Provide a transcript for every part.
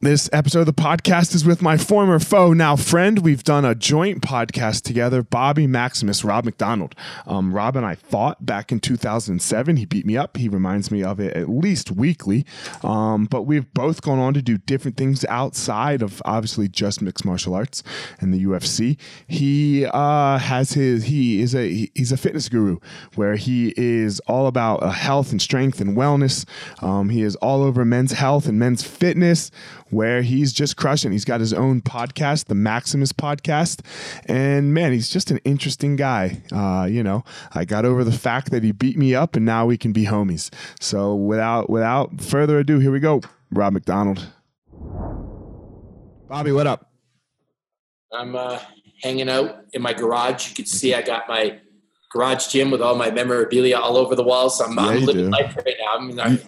This episode of the podcast is with my former foe, now friend. We've done a joint podcast together, Bobby Maximus, Rob McDonald. Um, Rob and I fought back in 2007. He beat me up. He reminds me of it at least weekly. Um, but we've both gone on to do different things outside of obviously just mixed martial arts and the UFC. He uh, has his, he is a, he's a fitness guru where he is all about uh, health and strength and wellness. Um, he is all over men's health and men's fitness where he's just crushing. He's got his own podcast, the Maximus podcast, and man, he's just an interesting guy. Uh, you know, I got over the fact that he beat me up, and now we can be homies. So without without further ado, here we go. Rob McDonald. Bobby, what up? I'm uh, hanging out in my garage. You can see I got my garage gym with all my memorabilia all over the walls. So I'm, yeah, I'm living do. life right now. I'm in a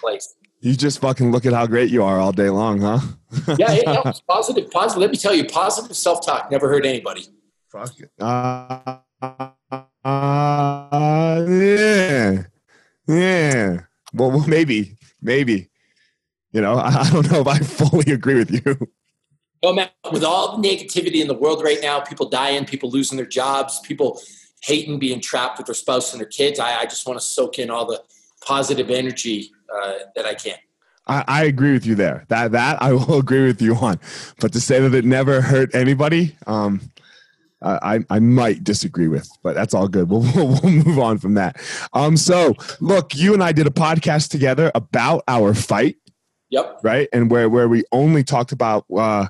place. You just fucking look at how great you are all day long, huh? yeah, yeah, no, positive, positive. Let me tell you, positive self-talk never hurt anybody. Fuck it. Uh, uh, yeah, yeah. Well, well, maybe, maybe. You know, I, I don't know if I fully agree with you. Well, man, with all the negativity in the world right now, people dying, people losing their jobs, people hating being trapped with their spouse and their kids, I, I just want to soak in all the positive energy uh, that I can. I, I, agree with you there. That that I will agree with you on. But to say that it never hurt anybody, um, I, I might disagree with, but that's all good. We'll, we'll, we'll move on from that. Um, so look, you and I did a podcast together about our fight. Yep. Right, and where where we only talked about uh,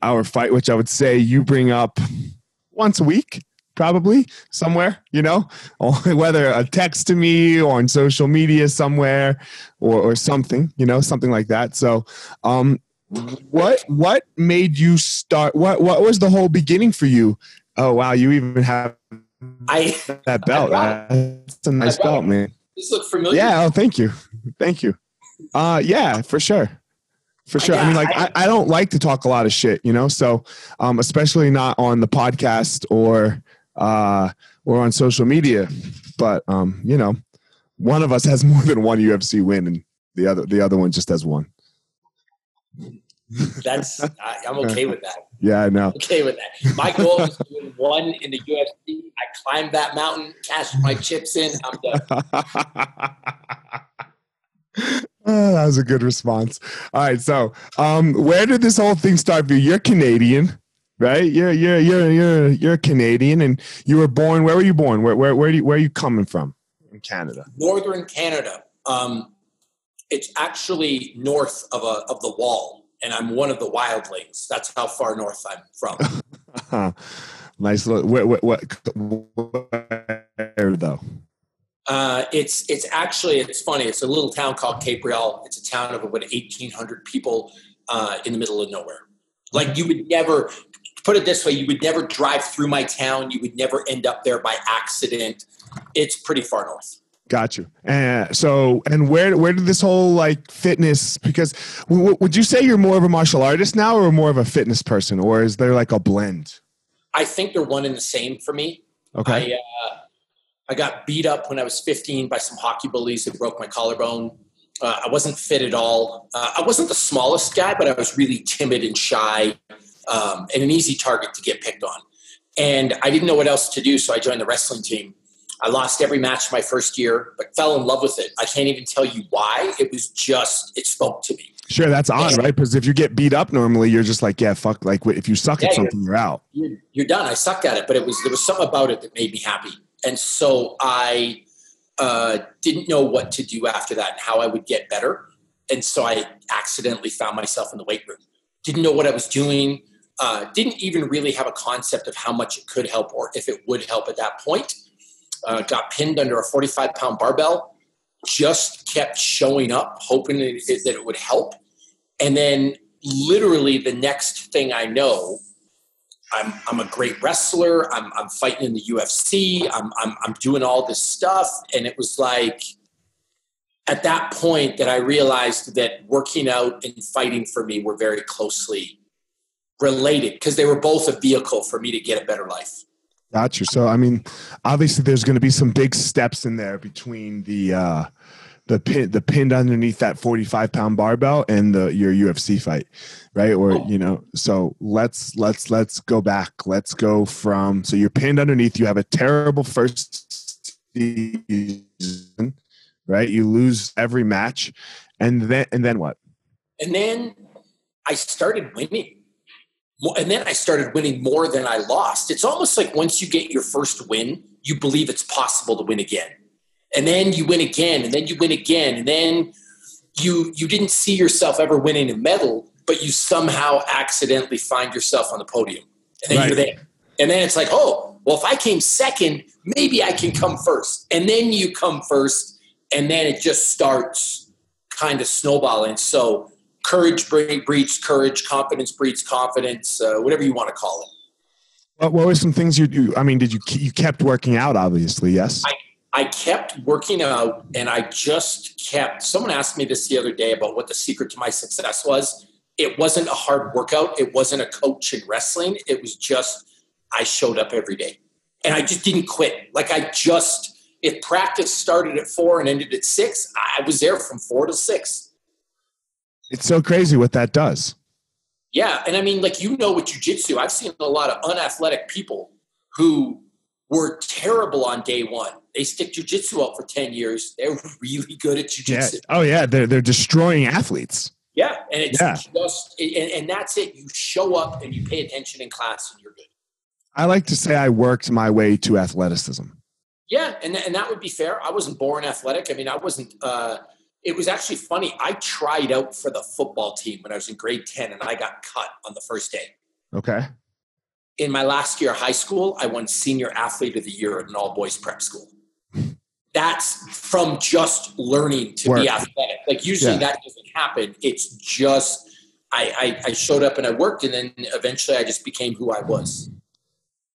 our fight, which I would say you bring up once a week probably somewhere, you know, whether a text to me or on social media somewhere or, or something, you know, something like that. So, um, what what made you start? What what was the whole beginning for you? Oh wow, you even have I that belt. That's a nice belt, man. This look familiar. Yeah. Oh, thank you, thank you. Uh, yeah, for sure. For sure. I mean, like, I, I, don't like to talk a lot of shit, you know? So, um, especially not on the podcast or, uh, or on social media. But um, you know, one of us has more than one UFC win, and the other the other one just has one. That's I, I'm okay with that. Yeah, I know. Okay with that. My goal is to win one in the UFC. I climbed that mountain, cashed my chips in. I'm done. Oh, that was a good response. All right, so um, where did this whole thing start for you? You're Canadian, right? You're you're you're you're you're Canadian, and you were born. Where were you born? Where where where, do you, where are you coming from in Canada? Northern Canada. Um, it's actually north of a of the wall, and I'm one of the wildlings. That's how far north I'm from. nice little. What what what? Where though? Uh, it's it's actually it's funny. It's a little town called Capreol. It's a town of about eighteen hundred people uh, in the middle of nowhere. Like you would never put it this way: you would never drive through my town. You would never end up there by accident. It's pretty far north. Got you. And so, and where where did this whole like fitness? Because w- would you say you're more of a martial artist now, or more of a fitness person, or is there like a blend? I think they're one and the same for me. Okay. I, uh, I got beat up when I was 15 by some hockey bullies that broke my collarbone. Uh, I wasn't fit at all. Uh, I wasn't the smallest guy, but I was really timid and shy um, and an easy target to get picked on. And I didn't know what else to do, so I joined the wrestling team. I lost every match my first year, but fell in love with it. I can't even tell you why. It was just, it spoke to me. Sure, that's odd, right? Because if you get beat up normally, you're just like, yeah, fuck. Like if you suck Yeah, at you're- something, you're out. you're, you're done. I sucked at it, but it was there was something about it that made me happy, and so I uh, didn't know what to do after that and how I would get better, and so I accidentally found myself in the weight room. Didn't know what I was doing. Uh, didn't even really have a concept of how much it could help or if it would help at that point. Uh, got pinned under a 45 pound barbell. Just kept showing up, hoping that it, that it would help. And then, literally, the next thing I know, I'm, I'm a great wrestler. I'm, I'm fighting in the UFC. I'm, I'm, I'm doing all this stuff. And it was like, at that point, that I realized that working out and fighting for me were very closely related because they were both a vehicle for me to get a better life. Gotcha. So I mean, obviously, there's going to be some big steps in there between the uh, the pin the pinned underneath that 45 pound barbell and the your UFC fight, right? Or Oh. you know, so let's let's let's go back. Let's go from so you're pinned underneath. You have a terrible first season, right? You lose every match, and then and then what? And then I started winning. And then I started winning more than I lost. It's almost like once you get your first win, you believe it's possible to win again. And then you win again, and then you win again, and then you you didn't see yourself ever winning a medal, but you somehow accidentally find yourself on the podium. And then Right. you're there. And then it's like, oh, well, if I came second, maybe I can come first. And then you come first, and then it just starts kind of snowballing. So courage breeds courage, confidence breeds confidence, uh, whatever you want to call it. What, what were some things you do? I mean, did you you kept working out? Obviously, yes. I kept working out and I just kept. Someone asked me this the other day about what the secret to my success was. It wasn't a hard workout, it wasn't a coach in wrestling. It was just I showed up every day and I just didn't quit. Like I just, if practice started at four and ended at six, I was there from four to six. It's so crazy what that does. Yeah, and I mean, like you know, with jujitsu, I've seen a lot of unathletic people who were terrible on day one. They stick jujitsu out for ten years. They're really good at Yeah. jujitsu. Oh yeah, they're they're destroying athletes. Yeah, and it's Yeah. just, and, and that's it. You show up and you pay attention in class, and you're good. I like to say I worked my way to athleticism. Yeah, and and that would be fair. I wasn't born athletic. I mean, I wasn't. Uh, it was actually funny. I tried out for the football team when I was in grade ten, and I got cut on the first day. Okay. in my last year of high school, I won senior athlete of the year at an all boys prep school. That's from just learning to Work. be athletic. Like usually Yeah. that doesn't happen. It's just I, I, I showed up and I worked, and then eventually I just became who I was.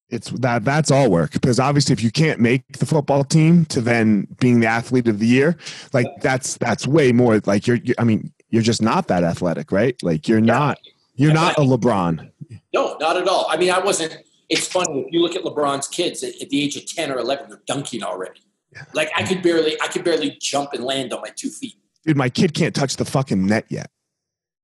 It's that that's all work because obviously if you can't make the football team to then being the athlete of the year, like that's that's way more like you're, you're I mean you're just not that athletic, right? Like you're not you're not a LeBron. No, not at all. I mean, I wasn't. It's funny if you look at LeBron's kids at, at the age of ten or eleven, they're dunking already. Like I could barely, I could barely jump and land on my two feet. Dude, my kid can't touch the fucking net yet.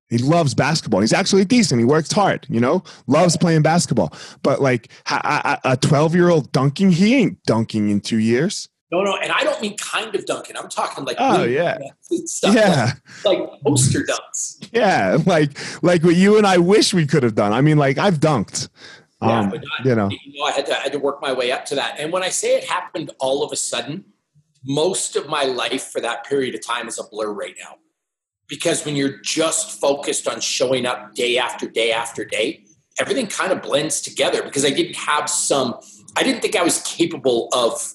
He loves basketball. He's actually decent. He works hard, you know, loves playing basketball. But like a 12 year old dunking, he ain't dunking in two years. No, no, and I don't mean kind of dunking. I'm talking like oh yeah, stuff yeah, like, like poster dunks. Yeah, like like what you and I wish we could have done. I mean, like I've dunked. Yeah, um, but not, you know, you know, I had to I had to work my way up to that. And when I say it happened all of a sudden, most of my life for that period of time is a blur right now because when you're just focused on showing up day after day after day, everything kind of blends together because I didn't have some, I didn't think I was capable of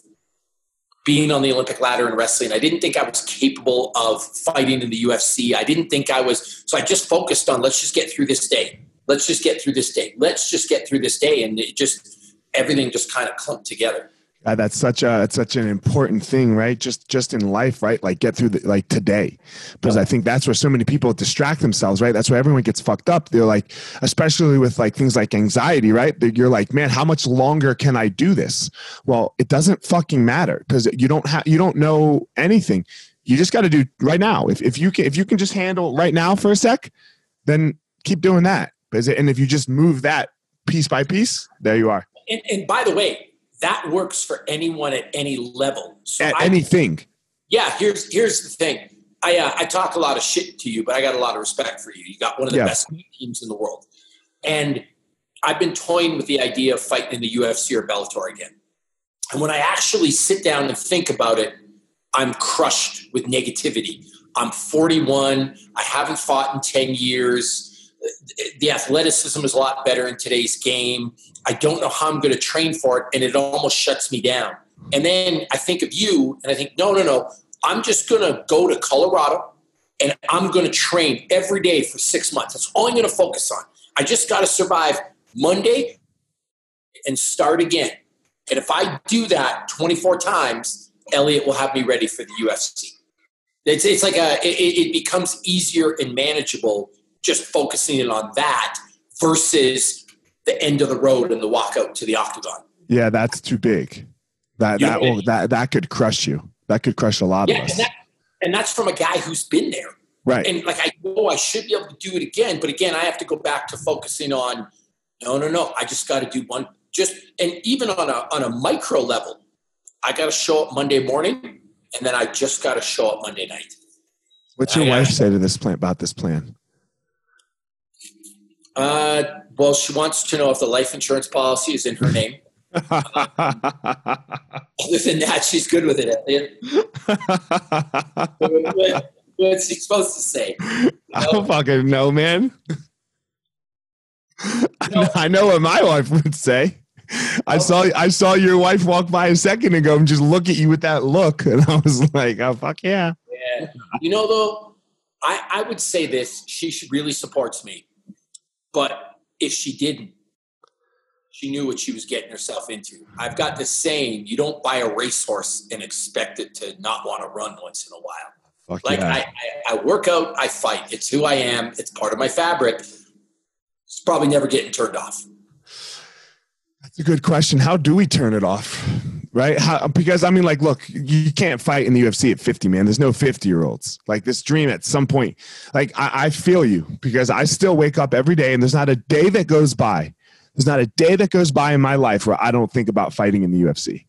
being on the Olympic ladder in wrestling. I didn't think I was capable of fighting in the UFC. I didn't think I was, so I just focused on let's just get through this day. Let's just get through this day. Let's just get through this day. And it just, everything just kind of clumped together. Uh, that's such a it's such an important thing, right? Just just in life, right? Like get through the like today, because I think that's where so many people distract themselves, right? That's where everyone gets fucked up. They're like, especially with like things like anxiety, right? You're like, man, how much longer can I do this? Well, it doesn't fucking matter because you don't have you don't know anything. You just got to do right now. If if you can if you can just handle right now for a sec, then keep doing that. And if you just move that piece by piece, there you are. And, and by the way, that works for anyone at any level. So at I, anything. Yeah, here's here's the thing. I uh, I talk a lot of shit to you, but I got a lot of respect for you. You got one of the yeah. best teams in the world, and I've been toying with the idea of fighting in the UFC or Bellator again. And when I actually sit down and think about it, I'm crushed with negativity. I'm 41. I haven't fought in 10 years. The athleticism is a lot better in today's game. I don't know how I'm going to train for it, and it almost shuts me down. And then I think of you, and I think, no, no, no. I'm just going to go to Colorado, and I'm going to train every day for six months. That's all I'm going to focus on. I just got to survive Monday and start again. And if I do that 24 times, Elliot will have me ready for the UFC. It's, it's like a, it, it becomes easier and manageable just focusing in on that versus the end of the road and the walkout to the octagon. Yeah, that's too big. That you that will, that that could crush you. That could crush a lot yeah, of us. And, that, and that's from a guy who's been there. Right. And like I know I should be able to do it again, but again, I have to go back to focusing on no, no, no. I just got to do one. Just and even on a on a micro level, I got to show up Monday morning, and then I just got to show up Monday night. What's your I, wife say to this plan about this plan? Uh, well, she wants to know if the life insurance policy is in her name. other than that, she's good with it. what, what's she supposed to say? You know? I don't fucking know, man. I know what my wife would say. I oh. saw I saw your wife walk by a second ago and just look at you with that look, and I was like, "Oh fuck yeah!" Yeah, you know though, I I would say this: she really supports me, but if she didn't, she knew what she was getting herself into. I've got this saying: you don't buy a racehorse and expect it to not want to run once in a while. Fuck like yeah. I, I, I work out, I fight. It's who I am. It's part of my fabric. It's probably never getting turned off. That's a good question. How do we turn it off? Right? How, because I mean, like, look, you can't fight in the UFC at 50, man. There's no 50 year olds. Like this dream at some point, like I, I feel you because I still wake up every day and there's not a day that goes by. There's not a day that goes by in my life where I don't think about fighting in the UFC.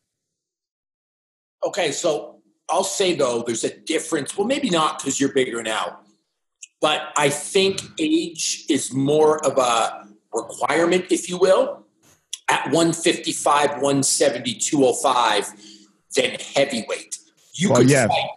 Okay, so I'll say though, there's a difference. Well, maybe not because you're bigger now, but I think age is more of a requirement, if you will at 155, 170, 205 than heavyweight. You well, could yeah. fight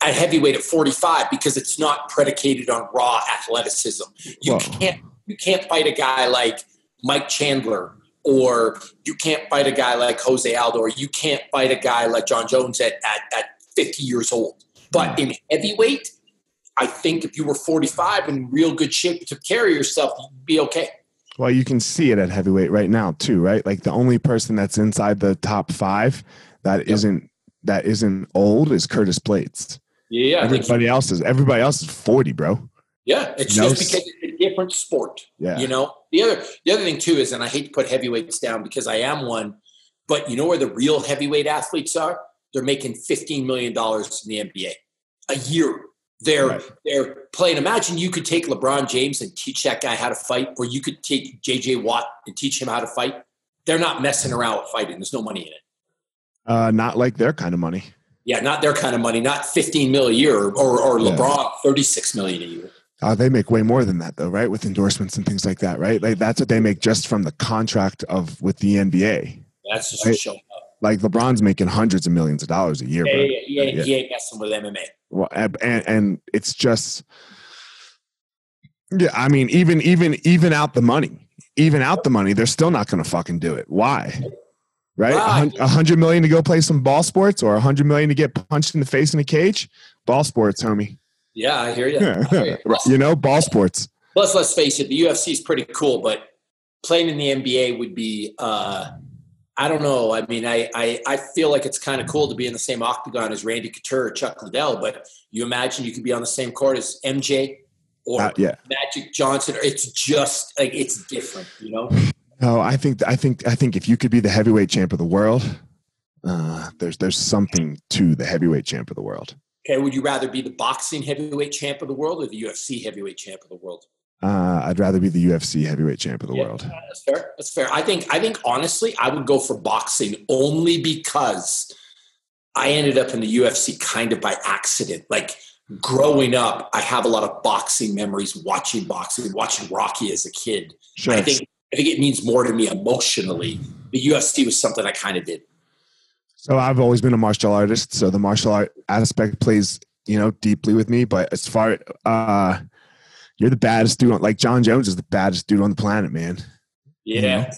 at heavyweight at 45 because it's not predicated on raw athleticism. You well, can't you can't fight a guy like Mike Chandler or you can't fight a guy like Jose Aldo or you can't fight a guy like Jon Jones at, at, at 50 years old. But hmm. in heavyweight, I think if you were 45 in real good shape to carry yourself, you'd be okay. Well, you can see it at heavyweight right now too, right? Like the only person that's inside the top five that yep. not that isn't old is Curtis Blaydes. Yeah, everybody else is everybody else is forty, bro. Yeah, it's you just because it's a different sport. Yeah, you know the other the other thing too is, and I hate to put heavyweights down because I am one, but you know where the real heavyweight athletes are? They're making fifteen million dollars in the NBA a year. They're Right. they're playing. Imagine you could take LeBron James and teach that guy how to fight, or you could take JJ Watt and teach him how to fight. They're not messing around with fighting. There's no money in it. Uh, not like their kind of money. Yeah, not their kind of money. Not 15 mil a year, or or Yeah. LeBron 36 million a year. Uh, they make way more than that, though, right? With endorsements and things like that, right? Like that's what they make just from the contract of with the NBA. That's just Right. up. Like LeBron's making hundreds of millions of dollars a year, Yeah, bro. yeah, yeah, Yeah. He ain't messing with MMA. Well, and, and it's just, yeah. I mean, even even even out the money, even out the money, they're still not going to fucking do it. Why? Right? A Why? hun- A hundred million to go play some ball sports, or a hundred million to get punched in the face in a cage. Ball sports, homie. Yeah, I hear you. I hear you. Right, you know, ball sports. Plus, let's face it, the UFC is pretty cool, but playing in the NBA would be, uh, I don't know. I mean, I, I, I feel like it's kind of cool to be in the same octagon as Randy Couture or Chuck Liddell, but you imagine you could be on the same court as MJ or Uh, yeah. Magic Johnson. Or it's just like, it's different, you know? No, I think I think I think if you could be the heavyweight champ of the world, uh, there's there's something to the heavyweight champ of the world. Okay, would you rather be the boxing heavyweight champ of the world or the UFC heavyweight champ of the world? Uh, I'd rather be the UFC heavyweight champ of the Yeah, world. That's fair. That's fair. I think. I think honestly, I would go for boxing only because I ended up in the UFC kind of by accident. Like growing up, I have a lot of boxing memories. Watching boxing, watching Rocky as a kid. Sure. I think. I think it means more to me emotionally. The UFC was something I kind of did. So I've always been a martial artist, so the martial art aspect plays, you know, deeply with me. But as far, uh, you're the baddest dude. On, like Jon Jones is the baddest dude on the planet, man. Yeah,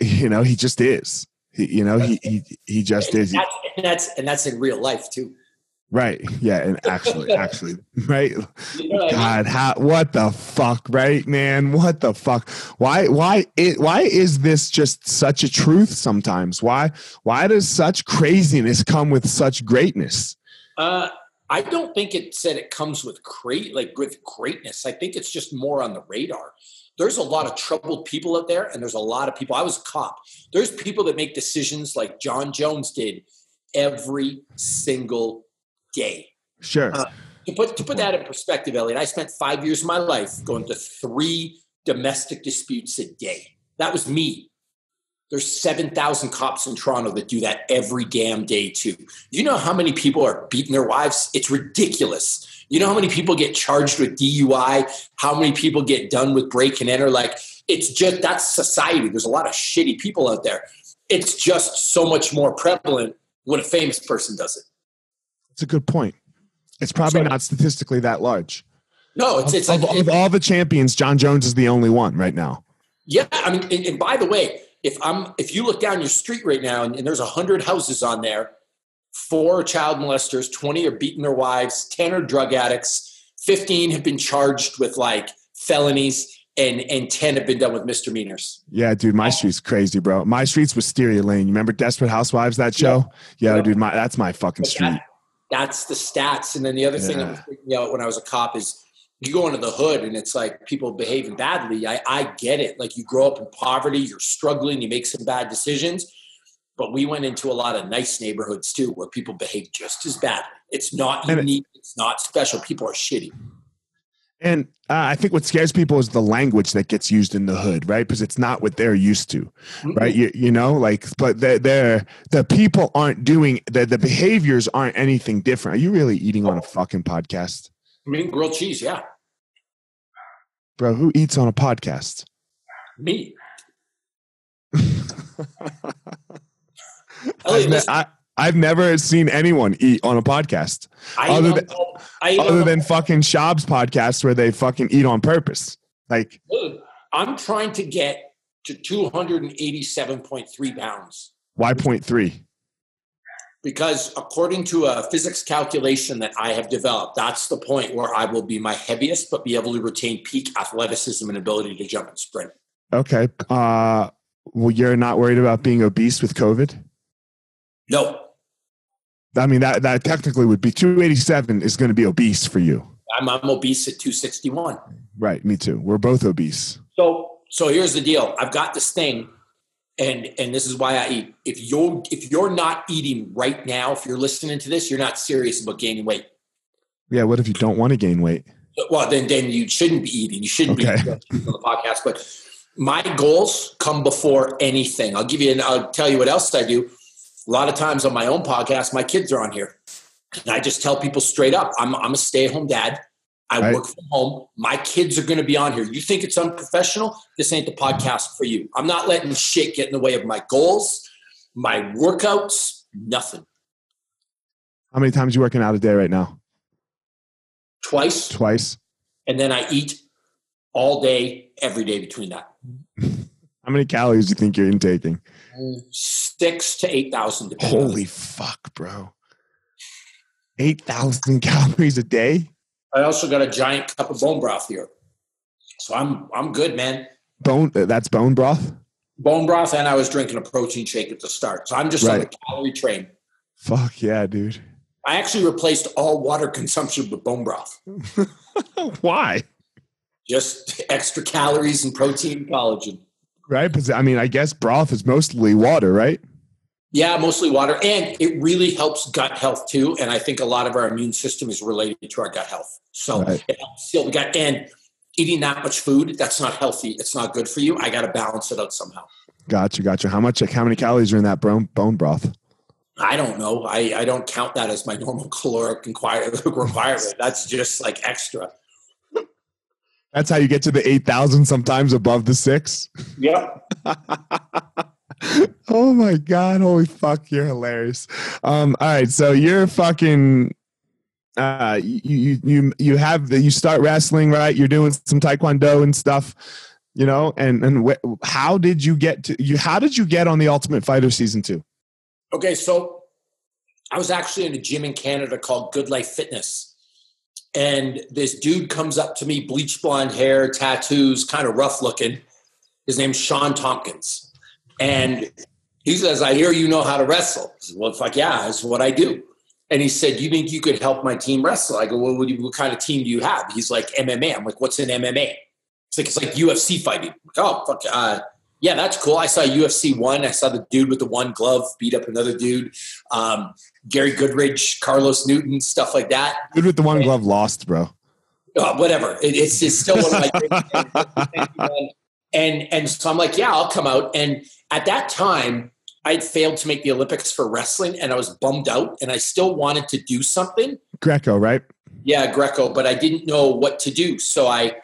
You know, he just is. He, you know, he he he just and is. that's, and that's and that's in real life too. Right. Yeah. And actually, actually, right. You know what I mean? God, how, what the fuck, right, man? What the fuck? Why, why, it, why is this just such a truth sometimes? Why, why does such craziness come with such greatness? Uh, I don't think it said it comes with great, like with greatness. I think it's just more on the radar. There's a lot of troubled people out there, and there's a lot of people. I was a cop. There's people that make decisions like Jon Jones did every single day. Sure. Uh, To put to put that in perspective, Elliot, I spent five years of my life going to three domestic disputes a day. That was me. There's 7,000 cops in Toronto that do that every damn day, too. You know how many people are beating their wives? It's ridiculous. You know how many people get charged with DUI? How many people get done with break and enter? Like, it's just that's society. There's a lot of shitty people out there. It's just so much more prevalent when a famous person does it. It's a good point. It's probably not statistically that large. No, it's, it's of, like, of all the champions, Jon Jones is the only one right now. Yeah, I mean, and, and by the way, if I'm if you look down your street right now and, and there's a hundred houses on there, four are child molesters, twenty are beating their wives, ten are drug addicts, fifteen have been charged with like felonies, and and ten have been done with misdemeanors. Yeah, dude, my street's crazy, bro. My street's Wisteria Lane. You remember Desperate Housewives? That show? Yeah, Yeah. dude, my that's my fucking street. that- that's the stats. And then the other thing that Yeah. was freaking out when I was a cop is you go into the hood and it's like people behaving badly. I, I get it. Like you grow up in poverty, you're struggling, you make some bad decisions. But we went into a lot of nice neighborhoods too where people behave just as badly. It's not unique, it's not special. People are shitty. And uh, I think what scares people is the language that gets used in the hood, right? Because it's not what they're used to, right? You, you know, like, but they're, they're the people aren't doing the the behaviors aren't anything different. Are you really eating on a fucking podcast, I mean, grilled cheese, yeah. Bro? Who eats on a podcast? Me. I've, ne- I, I've never seen anyone eat on a podcast I other than- other than fucking Schaub's podcast where they fucking eat on purpose. Like, Dude, I'm trying to get to 287.3 pounds. why point three? Because according to a physics calculation that I have developed, that's the point where I will be my heaviest, but be able to retain peak athleticism and ability to jump and sprint. Okay. Uh, well, you're not worried about being obese with COVID? No, I mean, that, that technically would be 287 is going to be obese for you. I'm, I'm obese at 261. Right. Me too. We're both obese. So, so here's the deal. I've got this thing, and and this is why I eat. If you're if you're not eating right now, if you're listening to this, you're not serious about gaining weight. Yeah. What if you don't want to gain weight? Well, then then you shouldn't be eating. You shouldn't Okay. be eating on the podcast. But my goals come before anything. I'll give you. An, I'll tell you what else I do. A lot of times on my own podcast, my kids are on here, and I just tell people straight up, I'm I'm a stay at home dad. I Right. work from home. My kids are going to be on here. You think it's unprofessional? This ain't the podcast for you. I'm not letting shit get in the way of my goals, my workouts, nothing. How many times you working out a day right now? Twice, Twice. and then I eat all day, every day between that. How many calories do you think you're intaking? six to eight thousand. Holy fuck, bro. 8,000 calories a day? I also got a giant cup of bone broth here, so I'm I'm good, man. Bone, uh, that's bone broth? Bone broth, and I was drinking a protein shake at the start, so I'm just on the Right. calorie train. Fuck yeah, dude. I actually replaced all water consumption with bone broth. Why? Just extra calories and protein and collagen. Right? Because I mean, I guess broth is mostly water, right? Yeah, mostly water, and it really helps gut health too. And I think a lot of our immune system is related to our gut health. So Right. it helps seal the gut. And eating that much food, that's not healthy. It's not good for you. I got to balance it out somehow. Gotcha, gotcha. How much? How many calories are in that bone bone broth? I don't know. I, I don't count that as my normal caloric inquire- requirement. That's just like extra. That's how you get to the eight thousand. Sometimes above the six. Yep. oh my god! Holy fuck! You're hilarious. Um. All right. So you're fucking. Uh. You you you have the, you start wrestling right. You're doing some taekwondo and stuff. You know. And and wh- how did you get to you? How did you get on the Ultimate Fighter season two? Okay, so I was actually in a gym in Canada called Good Life Fitness. And this dude comes up to me, bleach blonde hair, tattoos, kind of rough looking. His name's Shawn Tompkins. And he says, I hear you know how to wrestle. I said, well, fuck yeah, that's what I do. And he said, You think you could help my team wrestle? I go, Well, what, you, what kind of team do you have? He's like, MMA. I'm like, What's in MMA? It's like, it's like UFC fighting. Like, oh, fuck. Uh, yeah, that's cool. I saw UFC one. I saw the dude with the one glove beat up another dude. Um, Gary Goodridge, Carlos Newton, stuff like that. Good with the one glove lost, bro. Uh, whatever. It, it's, it's still one of my and and so I'm like, yeah, I'll come out. And at that time, I'd failed to make the Olympics for wrestling, and I was bummed out. And I still wanted to do something. Greco, right? Yeah, Greco, but I didn't know what to do. So I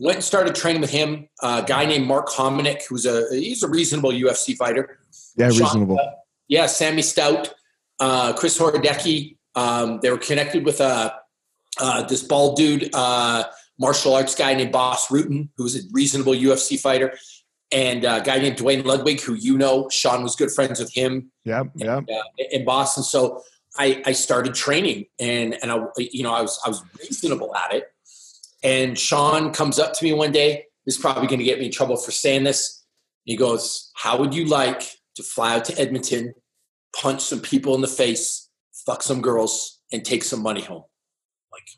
went and started training with him. a guy named Mark Hominick, who's a he's a reasonable UFC fighter. Yeah, Shawn- reasonable. Yeah, Sammy Stout, uh, Chris Horodecki. Um, they were connected with uh, uh, this bald dude, uh, martial arts guy named Bas Rutten, who was a reasonable UFC fighter, and a guy named Duane Ludwig, who you know. Shawn was good friends with him Yeah, yeah. uh, in Boston. So I, I started training, and and I you know I was I was reasonable at it. And Shawn comes up to me one day. This is probably going to get me in trouble for saying this. He goes, "How would you like to fly out to Edmonton, punch some people in the face, fuck some girls, and take some money home?" Like,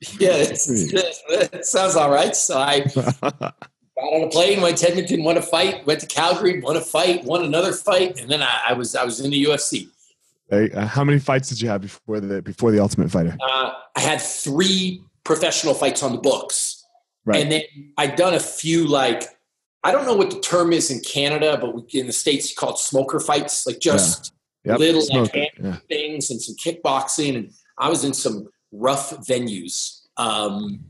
yeah, it's, it sounds all right. So I got on a plane, went to Edmonton, won a fight, went to Calgary, won a fight, won another fight, and then I, I was I was in the UFC. Hey, uh, how many fights did you have before the before the Ultimate Fighter? Uh, I had three professional fights on the books, Right. and then I'd done a few like I don't know what the term is in Canada, but we, in the states you call it smoker fights, like just Yep, little like yeah. things and some kickboxing, and I was in some rough venues. Um,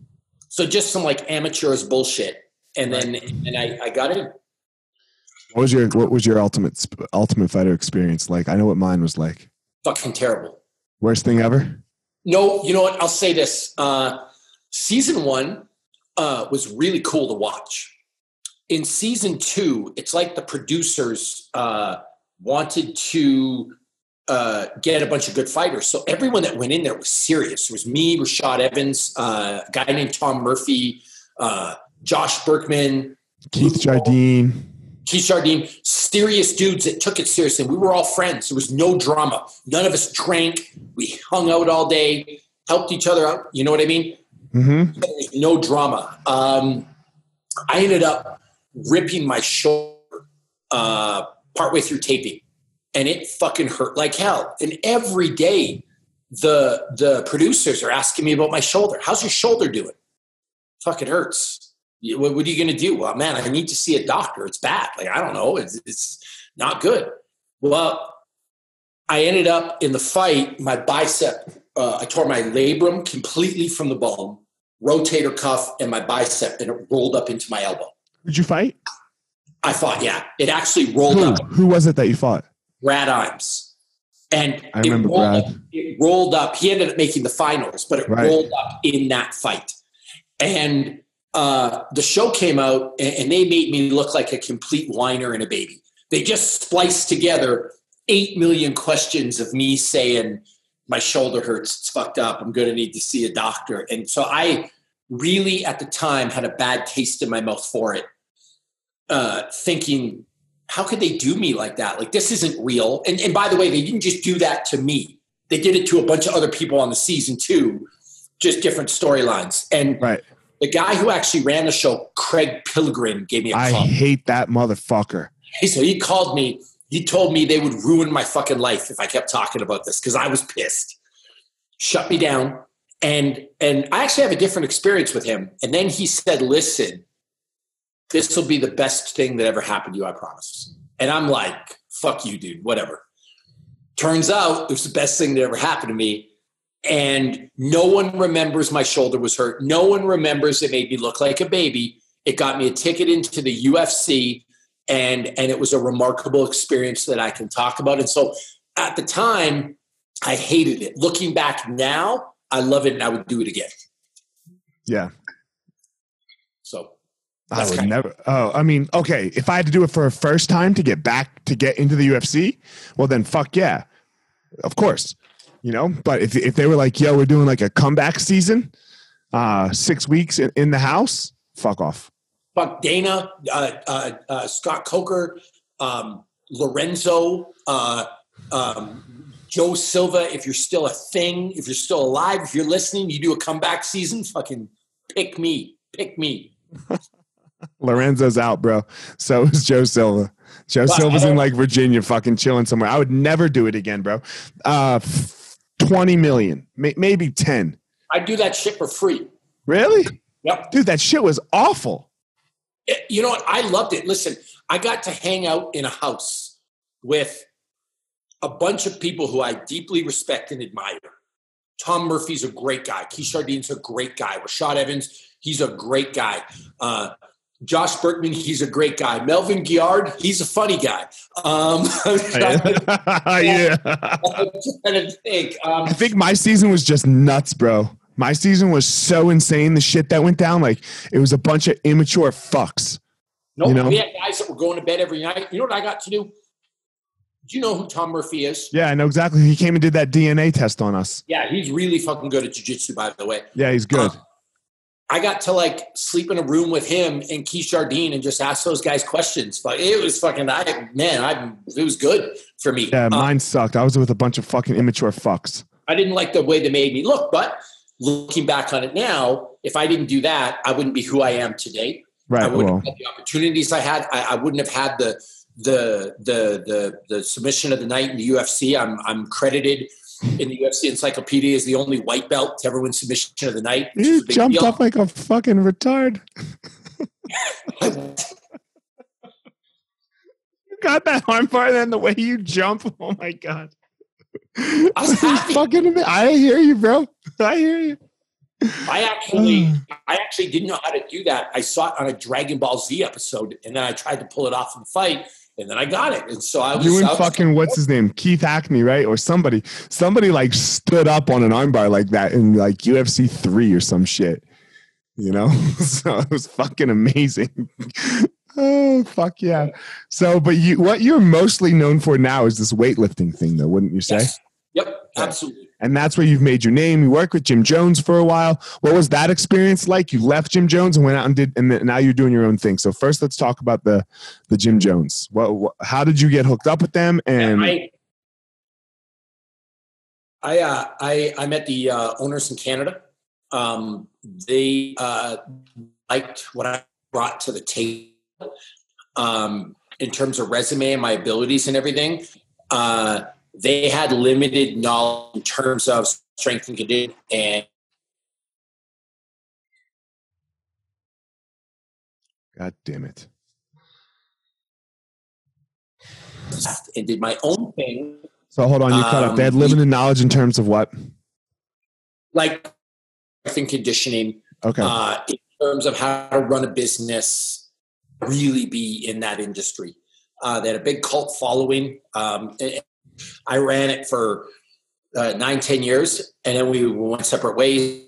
so just some like amateurs bullshit, and then and I, I got in. What was your What was your Ultimate Ultimate Fighter experience like? I know what mine was like. Fucking terrible. Worst thing ever. No, you know what? I'll say this. Uh, season one uh, was really cool to watch. In season two, it's like the producers uh, wanted to uh, get a bunch of good fighters. So everyone that went in there was serious. It was me, Rashad Evans, uh, a guy named Tom Murphy, uh, Josh Burkman, Keith Jardine. Keith Jardine, serious dudes that took it seriously. We were all friends. There was no drama. None of us drank. We hung out all day, helped each other out. You know what I mean? Mm-hmm. There was no drama. Um, I ended up ripping my shoulder uh, partway through taping, and it fucking hurt like hell. And every day the the producers are asking me about my shoulder. How's your shoulder doing? Fucking hurts. What, what are you going to do? Well, man, I need to see a doctor. It's bad. Like I don't know. It's it's not good. Well, I ended up in the fight. My bicep. Uh, I tore my labrum completely from the bone, rotator cuff, and my bicep, and it rolled up into my elbow. Did you fight? I fought. Yeah, it actually rolled Who? up. Who was it that you fought? Brad Imes. And I remember it rolled, Brad. Up, it rolled up. He ended up making the finals, but it Right. rolled up in that fight. And uh, the show came out, and, and they made me look like a complete whiner and a baby. They just spliced together eight million questions of me saying, My shoulder hurts, it's fucked up, I'm going to need to see a doctor. And so I really, at the time, had a bad taste in my mouth for it, uh, thinking, how could they do me like that? Like this isn't real. And and by the way, they didn't just do that to me. They did it to a bunch of other people on the season too, just different storylines. And Right. the guy who actually ran the show, Craig Pilgrim, gave me a I call. I hate that motherfucker. So he called me. He told me they would ruin my fucking life if I kept talking about this because I was pissed. Shut me down. And and I actually have a different experience with him. And then he said, "Listen, this will be the best thing that ever happened to you. I promise." And I'm like, "Fuck you, dude. Whatever." Turns out it was the best thing that ever happened to me. And no one remembers my shoulder was hurt. No one remembers it made me look like a baby. It got me a ticket into the UFC and and it was a remarkable experience that I can talk about. And so at the time, I hated it. Looking back now, I love it and I would do it again. Yeah. I would never. Oh, I mean, okay. If I had to do it for a first time to get back to get into the UFC, well, then fuck yeah, of course. You know, but if if they were like, yo, we're doing like a comeback season, uh, six weeks in, in the house, fuck off. fuck Dana, uh, uh, uh, Scott Coker, um, Lorenzo, uh, um, Joe Silva. If you're still a thing, if you're still alive, if you're listening, you do a comeback season. Fucking pick me, pick me. Lorenzo's out, bro. So is Joe Silva. Joe Well, Silva's in like Virginia, fucking chilling somewhere. I would never do it again, bro. Uh, twenty million, may- maybe ten. I do that shit for free. Really, Yep. dude? That shit was awful. It- you know what? I loved it. Listen, I got to hang out in a house with a bunch of people who I deeply respect and admire. Tom Murphy's a great guy. Keith Dean's a great guy. Rashad Evans, he's a great guy. Uh, Josh Burkman, he's a great guy. Melvin Guillard, he's a funny guy. Um, I'm trying to- yeah. I'm trying to think. Um, I think my season was just nuts, bro. My season was so insane. The shit that went down, like it was a bunch of immature fucks. no, you know? we had guys that were going to bed every night. You know what I got to do? Do you know who Tom Murphy is? Yeah, I know exactly. He came and did that DNA test on us. Yeah, he's really fucking good at jujitsu, by the way. Yeah, he's good. Uh, I got to like sleep in a room with him and Keith Jardine and just ask those guys questions. Like it was fucking, I man, I it was good for me. Yeah, Uh, mine sucked. I was with a bunch of fucking immature fucks. I didn't like the way they made me look, but looking back on it now, if I didn't do that, I wouldn't be who I am today. Right. I wouldn't Well, have had the opportunities I had. I, I wouldn't have had the the the the the submission of the night in the UFC. I'm I'm credited in the UFC encyclopedia as the only white belt to ever win submission of the night. you jumped deal. up like a fucking retard. You got that arm bar, then the way you jump. Oh my god. I is fucking I hear you, bro. I hear you. I actually, I actually didn't know how to do that. I saw it on a Dragon Ball Z episode, and then I tried to pull it off in the fight, and then I got it. And so I was, You and was- fucking what's his name? Keith Hackney, right? Or somebody. Somebody like stood up on an armbar like that in like UFC three or some shit. You know? so it was fucking amazing. oh fuck yeah. So but you what you're mostly known for now is this weightlifting thing though, wouldn't you say? Yes. Yep, absolutely. And that's where you've made your name. You worked with Gym Jones for a while. What was that experience like? You left Gym Jones and went out and did, and now you're doing your own thing. So first, let's talk about the the Gym Jones. What, what how did you get hooked up with them? And I, I, uh, I, I met the uh, owners in Canada. Um, they uh, liked what I brought to the table um, in terms of resume and my abilities and everything. Uh, they had limited knowledge in terms of strength and conditioning and God damn it. and did my own thing So hold on, you cut up. They had Um, limited knowledge in terms of what? like strength and conditioning Okay. uh, in terms of how to run a business, really be in that industry. Uh, they had a big cult following. Um, and I ran it for uh, nine, ten years, and then we went separate ways.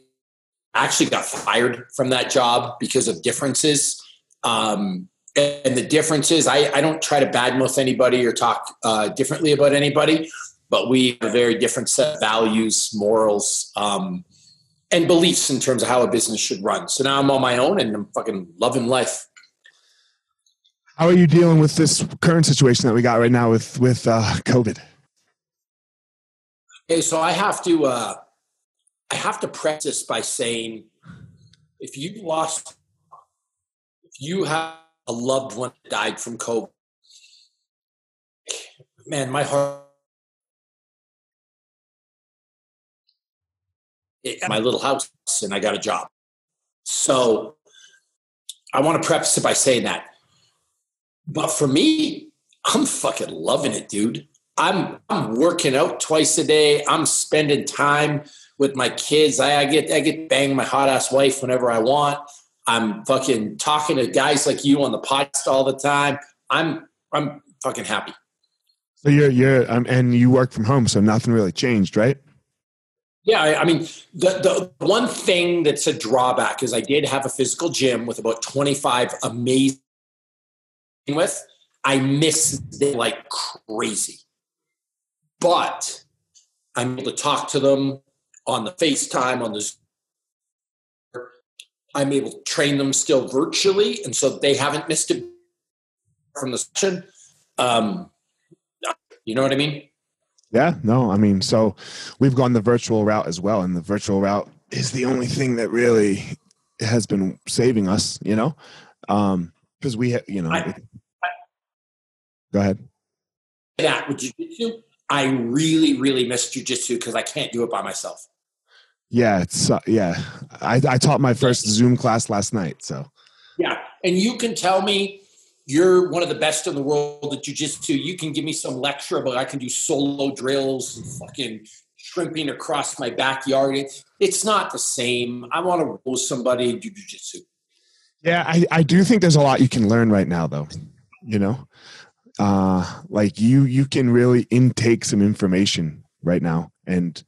I actually got fired from that job because of differences. Um, and the differences, I, I don't try to badmouth anybody or talk uh, differently about anybody, but we have a very different set of values, morals, um, and beliefs in terms of how a business should run. So now I'm on my own and I'm fucking loving life. How are you dealing with this current situation that we got right now with with uh, COVID? Okay, so I have to uh, I have to preface by saying, if you lost, if you have a loved one that died from COVID, man, my heart, my little house, and I got a job. So I want to preface it by saying that. But for me, I'm fucking loving it, dude. I'm I'm working out twice a day. I'm spending time with my kids. I, I get I get bang my hot ass wife whenever I want. I'm fucking talking to guys like you on the podcast all the time. I'm I'm fucking happy. So you're you're um, and you work from home, so nothing really changed, right? Yeah, I, I mean the the one thing that's a drawback is I did have a physical gym with about 25 amazing with. I miss them like crazy. But I'm able to talk to them on the FaceTime, on the Zoom. I'm able to train them still virtually, and so they haven't missed it from the session. Um, you know what I mean? Yeah, no, I mean, so we've gone the virtual route as well, and the virtual route is the only thing that really has been saving us, you know, um, because we, ha- you know, I- go ahead. That with jujitsu, I really, really miss jujitsu because I can't do it by myself. Yeah, it's uh, yeah. I, I taught my first Zoom class last night, so Yeah, and you can tell me you're one of the best in the world at jujitsu. You can give me some lecture about I can do solo drills and fucking shrimping across my backyard. It, it's not the same. I want to roll somebody and do jujitsu. yeah, I I do think there's a lot you can learn right now, though. You know, uh, like you you can really intake some information right now, and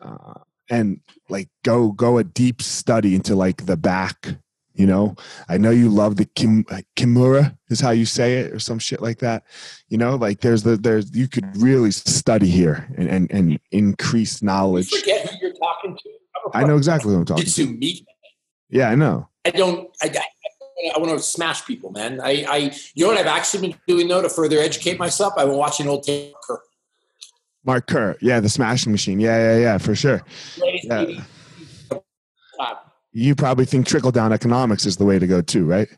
uh, and like go go a deep study into like the back. You know, I know you love the kim, kimura is how you say it, or some shit like that. You know, like there's the there's you could really study here and and, and increase You knowledge. forget who you're talking to. I know exactly what I'm talking. Meat. Yeah, I know. I don't. I, I, I want to smash people, man. I, I, you know what I've actually been doing though to further educate myself. I've been watching old Taker. Mark Kerr, yeah, the smashing machine. Yeah, yeah, yeah, for sure. Yeah. You probably think trickle down economics is the way to go too, right?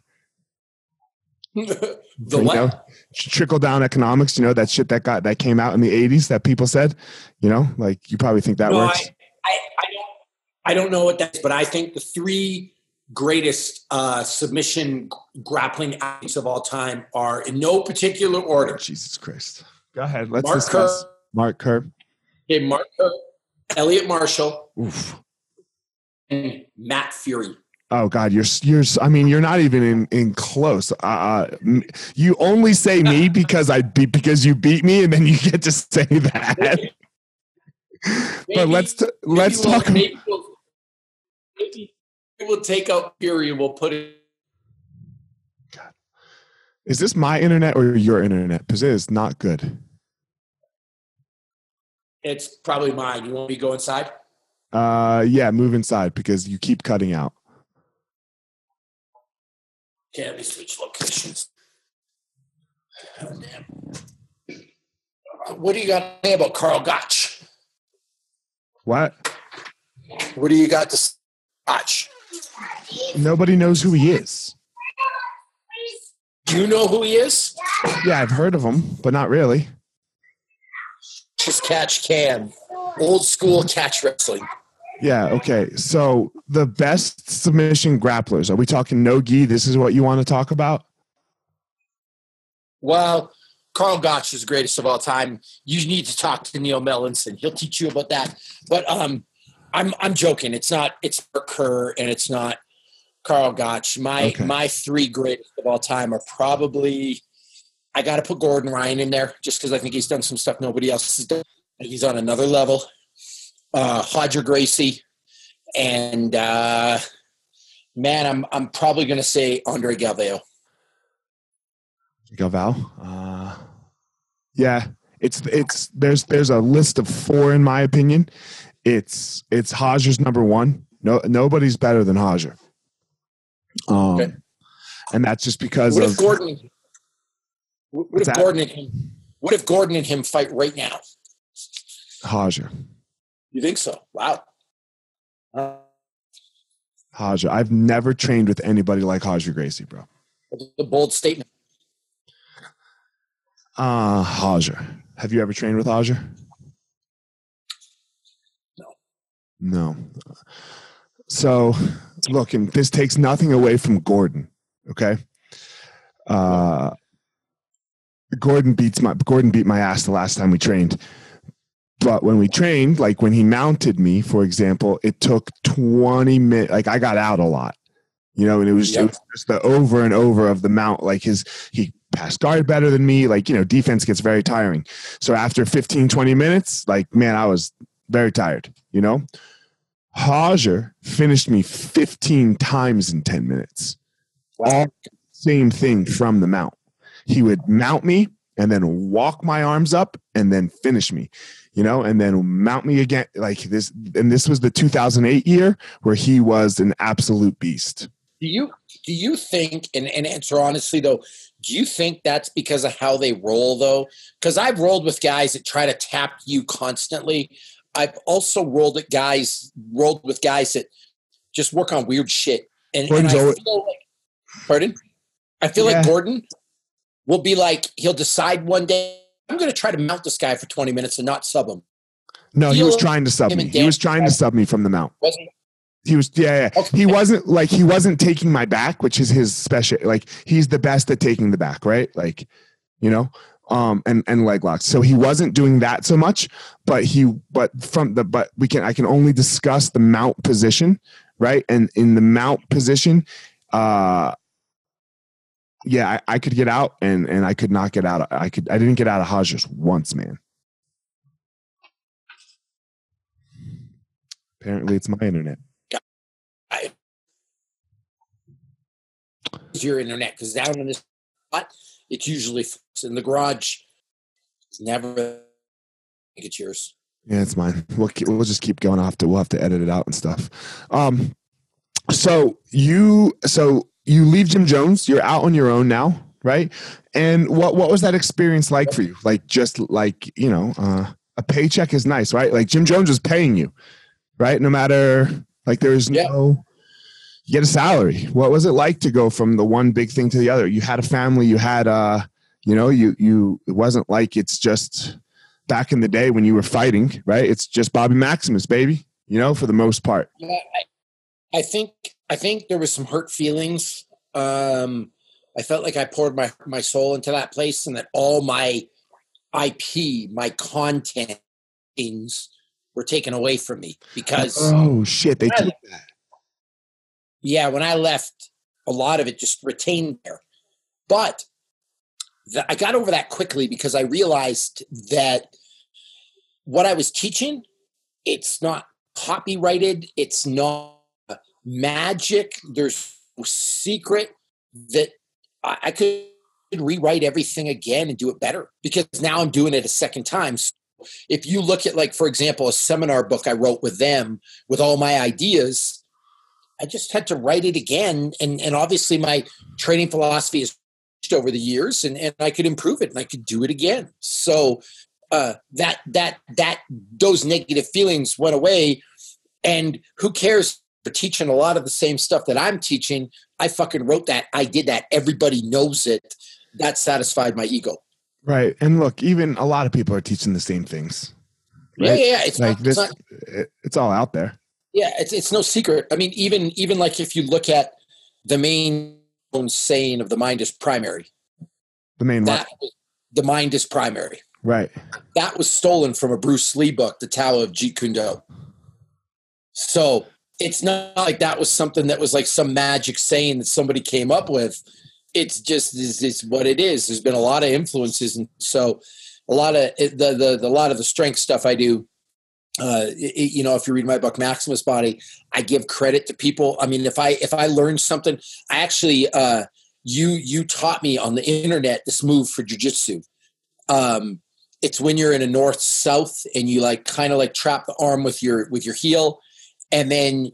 the You know, trickle down economics, you know, that shit that got that came out in the 80s that people said, you know, like you probably think that No, works. I, I don't. I don't know what that is, but I think the three greatest uh, submission grappling athletes of all time are in no particular order. Jesus Christ. Go ahead. Let's Mark discuss. Kerr, Mark Kerr. okay, Mark Kerr, Elliot Marshall, Oof. and Matt Furey. Oh God, you're you're. I mean, you're not even in in close. Uh, Uh, you only say me because I beat because you beat me, and then you get to say that. but let's t- let's we'll- talk. Maybe we'll, maybe we'll take out Furey and we'll put it. Is this my internet or your internet? Because it is not good. It's probably mine. You want me to go inside? Uh, yeah, move inside because you keep cutting out. Okay, let me switch locations. Oh, damn. What do you got to say about Karl Gotch? What? What do you got to say? Gotch? Nobody knows who he is. Do you know who he is? Yeah, I've heard of him, but not really. Just catch can. Old school catch wrestling. Yeah. Okay. So the best submission grapplers. Are we talking no gi? This is what you want to talk about. Well, Karl Gotch is the greatest of all time. You need to talk to Neil Melanson. He'll teach you about that. But um, I'm I'm joking. It's not. It's Kerr and it's not Karl Gotch. My okay. my three greatest of all time are probably. I got to put Gordon Ryan in there just because I think he's done some stuff nobody else has done. He's on another level. Uh, Roger Gracie, and uh, man, I'm I'm probably going to say Andre Galvao. Galvao. Uh, yeah, it's it's there's there's a list of four in my opinion. It's it's Roger's number one. No, nobody's better than Roger. Um, okay. and that's just because what of if Gordon. What if that? Gordon and him? What if Gordon and him fight right now? Roger. You think so? Wow. Uh, Roger. I've never trained with anybody like Roger Gracie, bro. A bold statement. Uh, Roger. Have you ever trained with Roger? No. No. So, look, and this takes nothing away from Gordon. Okay. Uh, Gordon beats my Gordon beat my ass the last time we trained. But when we trained, like when he mounted me, for example, it took 20 minutes. Like I got out a lot, you know, and it was, yep. it was just the over and over of the mount. Like his, he passed guard better than me. Like, you know, defense gets very tiring. So after 15, 20 minutes, like, man, I was very tired, you know? Roger finished me 15 times in 10 minutes. All same thing from the mount. He would mount me and then walk my arms up and then finish me, you know, and then mount me again like this. And this was the 2008 year where he was an absolute beast. Do you do you think and, and answer honestly though do you think that's because of how they roll though because i've rolled with guys that try to tap you constantly i've also rolled at guys rolled with guys that just work on weird shit and, and I feel like pardon i feel yeah. like gordon will be like he'll decide one day i'm going to try to mount this guy for 20 minutes and not sub him no, he was trying to sub me. He was trying to sub me from the mount. Wasn't he was yeah, yeah. Okay. He wasn't like he wasn't taking my back, which is his special like he's the best at taking the back, right? Like, you know, um and and leg locks. So he wasn't doing that so much, but he but from the but we can I can only discuss the mount position, right? And in the mount position, uh yeah, I, I could get out and and I could not get out. I could I didn't get out of Roger's once, man. Apparently it's my internet. your internet because down in this spot, it's usually in the garage. It's never it's yours. Yeah, it's mine. We'll we'll just keep going. off to we'll have to edit it out and stuff. Um, so you so you leave Gym Jones. You're out on your own now, right? And what what was that experience like for you? Like just like you know, uh, a paycheck is nice, right? Like Gym Jones was paying you, right? No matter like there's yeah. no you get a salary. What was it like to go from the one big thing to the other? You had a family, you had a, you know, you you it wasn't like it's just back in the day when you were fighting, right? It's just Bobby Maximus, baby, you know, for the most part. I, I think I think there was some hurt feelings. Um I felt like I poured my my soul into that place and that all my IP, my content things were taken away from me because oh shit, they took that yeah, when I left, a lot of it just retained there. But the, I got over that quickly because I realized that what I was teaching, it's not copyrighted, it's not magic. There's no secret that I, I could rewrite everything again and do it better because now I'm doing it a second time. So if you look at, like, for example, a seminar book I wrote with them with all my ideas, I just had to write it again. And, and obviously, my training philosophy has changed over the years, and, and I could improve it and I could do it again. So uh, that that that those negative feelings went away. And who cares for teaching a lot of the same stuff that I'm teaching? I fucking wrote that. I did that. Everybody knows it. That satisfied my ego. Right. And look, even a lot of people are teaching the same things. Yeah, yeah, yeah. It's like not, this, it's not, it's all out there. Yeah, it's it's no secret. I mean, even even like if you look at the main saying of the mind is primary, The main that the mind is primary. right? That was stolen from a Bruce Lee book, The Tao of Jeet Kune Do. So it's not like that was something that was like some magic saying that somebody came up with. It's just is it's what it is. There's been a lot of influences, and so a lot of the the, the a lot of the strength stuff I do. Uh, it- you know, if you read my book Maximus Body, I give credit to people. I mean, if I if I learn something, I actually uh, you you taught me on the internet this move for jujitsu. Um, it's when you're in a north south and you like kind of like trap the arm with your with your heel and then you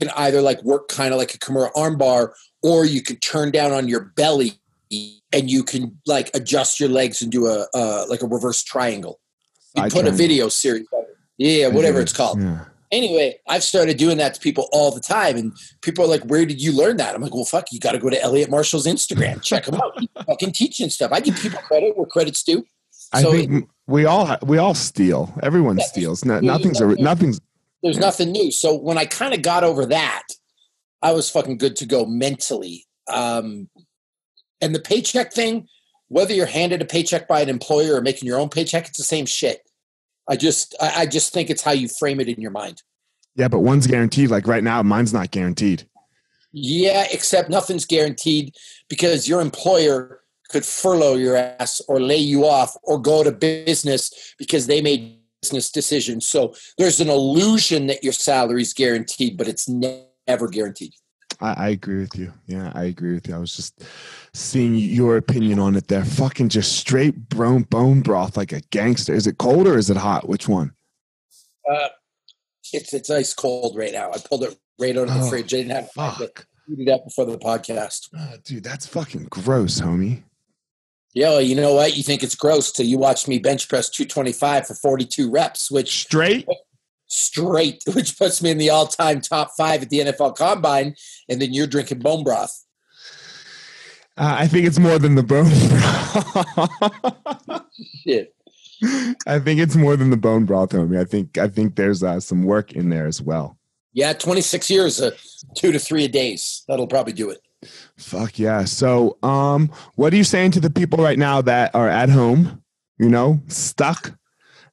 can either like work kind of like a Kimura armbar or you can turn down on your belly and you can like adjust your legs and do a uh, like a reverse triangle you put a video series of it. Yeah whatever it's called Yeah. anyway i've started doing that to people all the time and people are like where did you learn that i'm like well fuck you got to go to elliot marshall's instagram check him out He's fucking teaching stuff i give people credit where credit's due I So think we all we all steal. Everyone Yeah. steals. No, Yeah, nothing's yeah. a, nothing's. there's nothing new. So when I kind of got over that, I was fucking good to go mentally. Um, and the paycheck thing, whether you're handed a paycheck by an employer or making your own paycheck, it's the same shit. I just, I, I just think it's how you frame it in your mind. Yeah, but one's guaranteed. Like right now, mine's not guaranteed. Yeah, except nothing's guaranteed because your employer could furlough your ass or lay you off or go to business because they made business decisions. So there's an illusion that your salary is guaranteed, but it's never guaranteed. I, I agree with you. Yeah, I agree with you. I was just seeing your opinion on it there. Fucking just straight bone bone broth like a gangster. Is it cold or is it hot? Which one? Uh, it's it's ice cold right now. I pulled it right out of the Oh, fridge. I didn't have time to Fuck. heat it up before the podcast. Oh, dude, that's fucking gross, homie. Yeah, well, you know what? You think it's gross till you watch me bench press 225 for 42 reps, which Straight? Straight, which puts me in the all-time top five at the NFL Combine, and then you're drinking bone broth. Uh, I think it's more than the bone broth. Shit. I think it's more than the bone broth, homie. I think I think there's uh, some work in there as well. Yeah, 26 years, uh, two to three a days. That'll probably do it. Fuck yeah. So, um, what are you saying to the people right now that are at home, you know, stuck?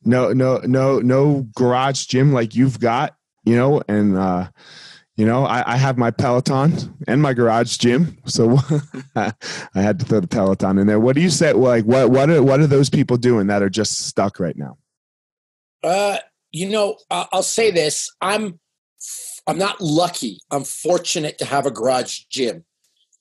No, no, no, no garage gym like you've got, you know, and uh, you know, I, I have my Peloton and my garage gym. So I had to throw the Peloton in there. What do you say? Like what what are what are those people doing that are just stuck right now? Uh, you know, I'll say this: I'm, I'm not lucky. I'm fortunate to have a garage gym.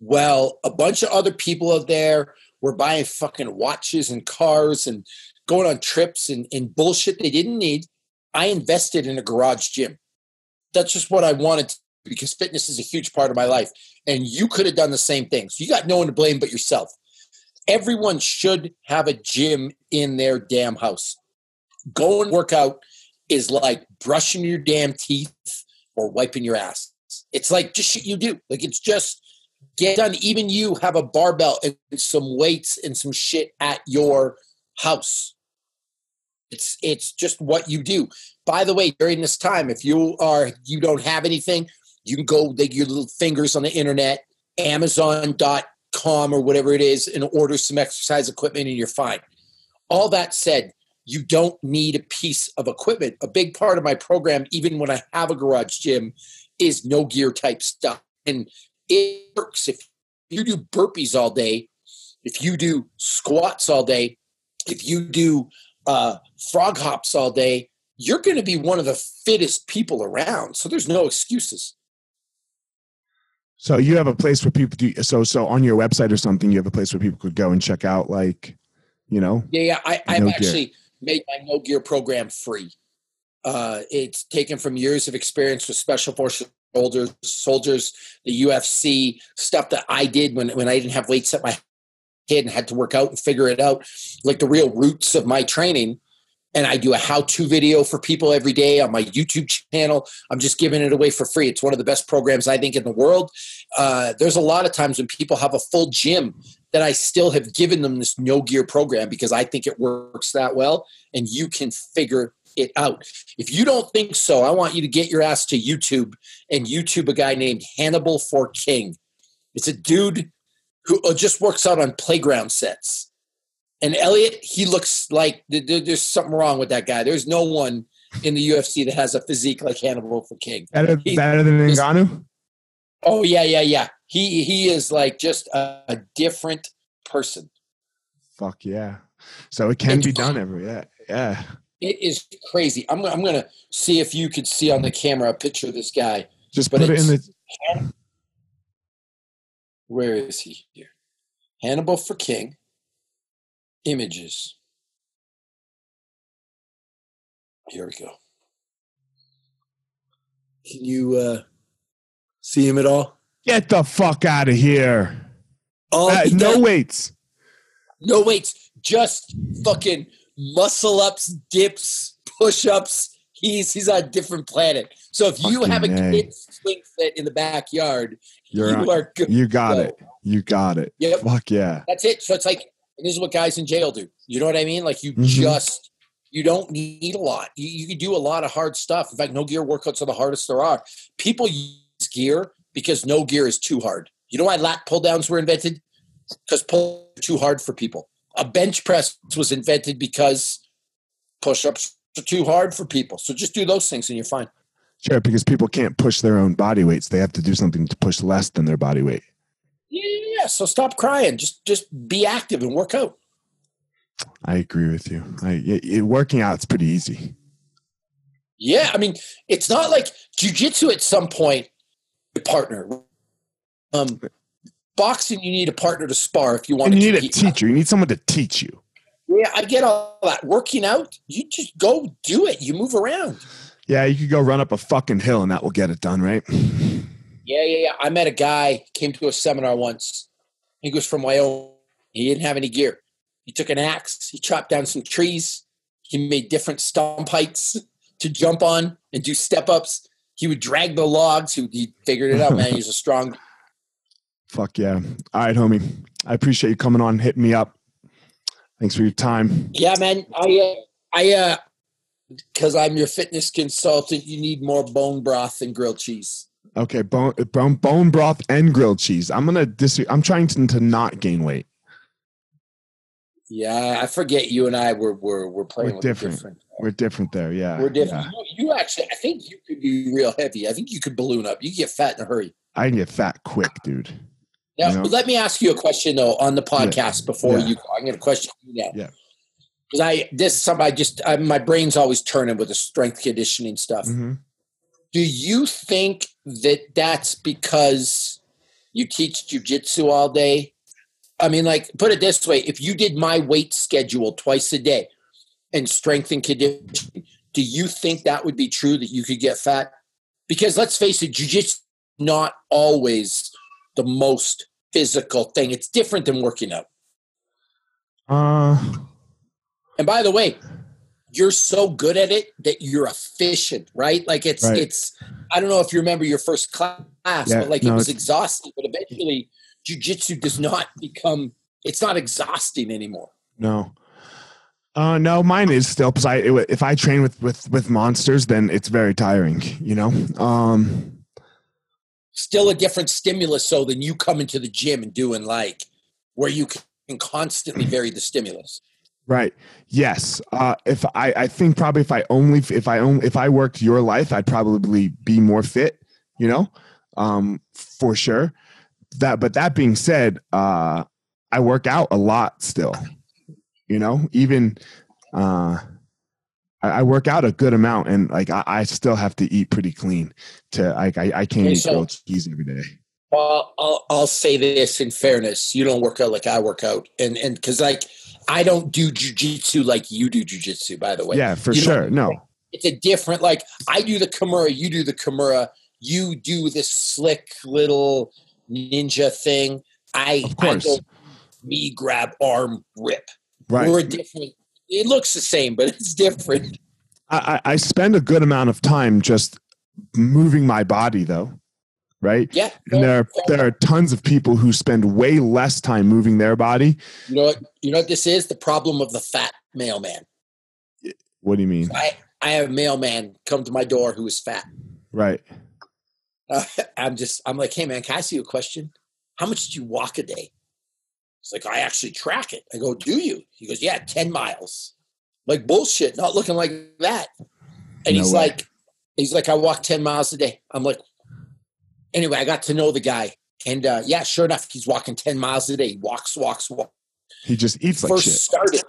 Well, a bunch of other people out there were buying fucking watches and cars and going on trips and, and bullshit they didn't need. I invested in a garage gym. That's just what I wanted to, because fitness is a huge part of my life. And you could have done the same thing. So you got no one to blame but yourself. Everyone should have a gym in their damn house going to work out is like brushing your damn teeth or wiping your ass. It's like just shit you do. Like it's just get done. Even you have a barbell and some weights and some shit at your house. It's it's just what you do. By the way, during this time, if you are you don't have anything, you can go like your little fingers on the internet, Amazon.com or whatever it is, and order some exercise equipment and you're fine. All that said, you don't need a piece of equipment. A big part of my program, even when I have a garage gym, is no gear type stuff. And it works. If you do burpees all day, if you do squats all day, if you do uh, frog hops all day, you're going to be one of the fittest people around. So there's no excuses. So you have a place where people do so so on your website or something, you have a place where people could go and check out like, you know, Yeah, yeah. I, I've No gear. actually made my no gear program free. Uh, it's taken from years of experience with special forces soldiers, soldiers, the UFC stuff that I did when when I didn't have weights at my head and had to work out and figure it out, like the real roots of my training. And I do a how-to video for people every day on my YouTube channel. I'm just giving it away for free. It's one of the best programs I think in the world. Uh, there's a lot of times when people have a full gym that I still have given them this no gear program because I think it works that well and you can figure it out. If you don't think so, I want you to get your ass to YouTube and YouTube a guy named Hannibal for King. It's a dude who uh, just works out on playground sets. And Elliot, he looks like there's something wrong with that guy. There's no one in the UFC that has a physique like Hannibal for King. Better, better than Ngannou? Oh yeah, yeah, yeah. He he is like just a, a different person. Fuck yeah! So it can it's be done every yeah yeah. It is crazy. I'm I'm gonna see if you could see on the camera a picture of this guy. Just but put it in the. Where is he here? Hannibal for King. Images. Here we go. Can you uh, see him at all? Get the fuck out of here. Oh, uh, no weights. No weights. Just fucking muscle ups, dips, push ups. He's he's on a different planet. So if you have a kid swing fit in the backyard, You're you are good. You got it. You got it. Yep. Fuck yeah. That's it. So it's like this is what guys in jail do. You know what I mean? Like you mm-hmm. just you don't need a lot. You, you can do a lot of hard stuff. In fact, no gear workouts are the hardest there are. People use gear because no gear is too hard. You know why lat pull downs were invented? Because pull too hard for people. A bench press was invented because push ups are too hard for people. So just do those things and you're fine. Sure, because people can't push their own body weights. They have to do something to push less than their body weight. Yeah, so stop crying. Just just be active and work out. I agree with you. I, it, working out's pretty easy. Yeah, I mean, it's not like jujitsu at some point, a partner. Um, boxing, you need a partner to spar if you want. And you need a teacher. You need someone to teach you. Yeah, I get all that. Working out, you just go do it. You move around. Yeah, you could go run up a fucking hill and that will get it done, right? Yeah, yeah, yeah. I met a guy came to a seminar once. He was from Wyoming. He didn't have any gear. He took an axe, he chopped down some trees, he made different stump heights to jump on and do step ups. He would drag the logs. He, he figured it out, man. He's a strong. Fuck yeah. All right, homie. I appreciate you coming on, hitting me up. Thanks for your time. Yeah, man. I, uh, I, uh, because I'm your fitness consultant, you need more bone broth and grilled cheese. Okay, bone bone, bone broth and grilled cheese. I'm gonna dis. I'm trying to, to not gain weight. Yeah, I forget you and I were were, were playing we're different. different. We're different there. Yeah, we're different. Yeah. You, you, actually, I think you could be real heavy. I think you could balloon up. You get fat in a hurry. I can get fat quick, dude. Now, you know? let me ask you a question though on the podcast yeah. before yeah. you. I'm going to question you now. Yeah. Because I this is something I just I, my brain's always turning with the strength conditioning stuff. Mm-hmm. Do you think that that's because you teach jujitsu all day I mean, like, put it this way: if you did my weight schedule twice a day and strength and conditioning, do you think that would be true that you could get fat? Because let's face it, jujitsu not always the most physical thing. It's different than working out. Uh. And by the way, you're so good at it that you're efficient, right? Like it's right. it's. I don't know if you remember your first class, yeah, but like no, it was exhausting. But eventually, jujitsu does not become it's not exhausting anymore. No. Uh, no, mine is still because I if I train with with with monsters, then it's very tiring. You know. Um, still a different stimulus, so than you coming to the gym and doing like where you can constantly vary the stimulus. Right. Yes. Uh, if I, I think probably if I only if I only if I worked your life, I'd probably be more fit. You know, um, for sure that but that being said uh i work out a lot still you know even uh I, I work out a good amount and like I, I, still have to eat pretty clean to like I, I can't okay, eat so, grilled cheese every day well I'll, I'll say this in fairness you don't work out like i work out and and because like i don't do jujitsu like you do jujitsu by the way yeah for you sure no it's a different like i do the kimura you do the kimura you do this slick little ninja thing. I, of course. I me grab arm rip. Right. We're different. It looks the same, but it's different. I, I spend a good amount of time just moving my body though. Right. Yeah. And there are there are tons of people who spend way less time moving their body. You know what you know what this is? The problem of the fat male man. What do you mean? I, I have a mailman come to my door who is fat. Right. Uh, I'm just, I'm like, hey man, can I ask you a question? How much do you walk a day? It's like, I actually track it. I go, do you? He goes, yeah, 10 miles. like bullshit, not looking like that. And No he's way. like, he's like, I walk 10 miles a day. I'm like, anyway, I got to know the guy. And uh, yeah, sure enough, he's walking 10 miles a day. He walks, walks, walks. He just eats like first shit. started,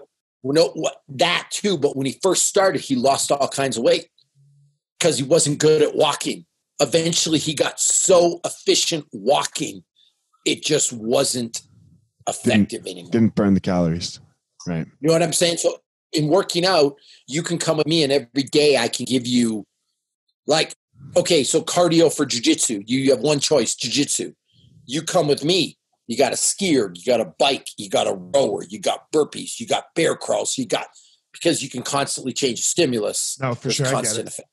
well, no, what, that too. But when he first started, he lost all kinds of weight because he wasn't good at walking. Eventually, he got so efficient walking, it just wasn't effective anymore. Didn't burn the calories. Right. You know what I'm saying? So in working out, you can come with me, and every day I can give you, like, okay, so cardio for jujitsu. You, have one choice, jujitsu. You come with me. You got a SkiErg, you got a bike, you got a rower, you got burpees, you got bear crawls, you got because you can constantly change the stimulus. No, for sure. Constant it. effect.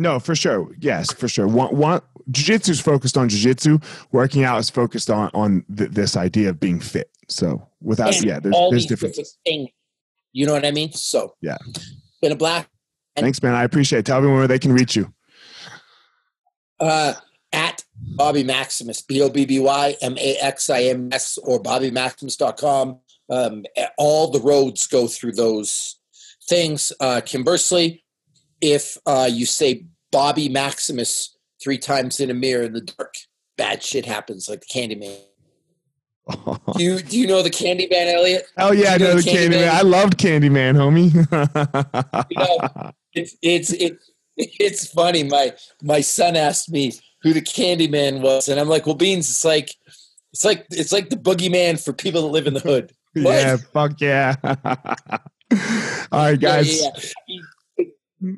No, for sure. Yes, for sure. One, one, jiu-jitsu is focused on jiu-jitsu. Working out is focused on on th- this idea of being fit. So without, And yeah, there's there's differences. different things. You know what I mean? So Yeah. been a black Thanks, man. I appreciate it. Tell everyone where they can reach you. Uh, at Bobby Maximus, B O B B Y M A X I M S, or BobbyMaximus.com. Um, all the roads go through those things. Uh, conversely, if uh, you say Bobby Maximus three times in a mirror in the dark, bad shit happens like the Candyman. Do you, do you know the Candyman, Elliot? Hell yeah, I You know know the Candyman? Candyman. I loved Candyman, homie. You know, it's it's it, it's funny. My my son asked me who the Candyman was, and I'm like, well, Beans, it's like it's like it's like the boogeyman for people that live in the hood. What? yeah, fuck yeah. All right, guys. Yeah, yeah, yeah.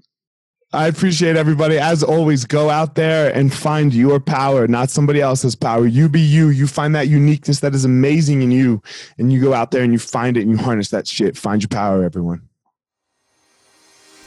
I appreciate everybody. As always, go out there and find your power, not somebody else's power. You be you. You find that uniqueness that is amazing in you, and you go out there and you find it and you harness that shit. Find your power, everyone.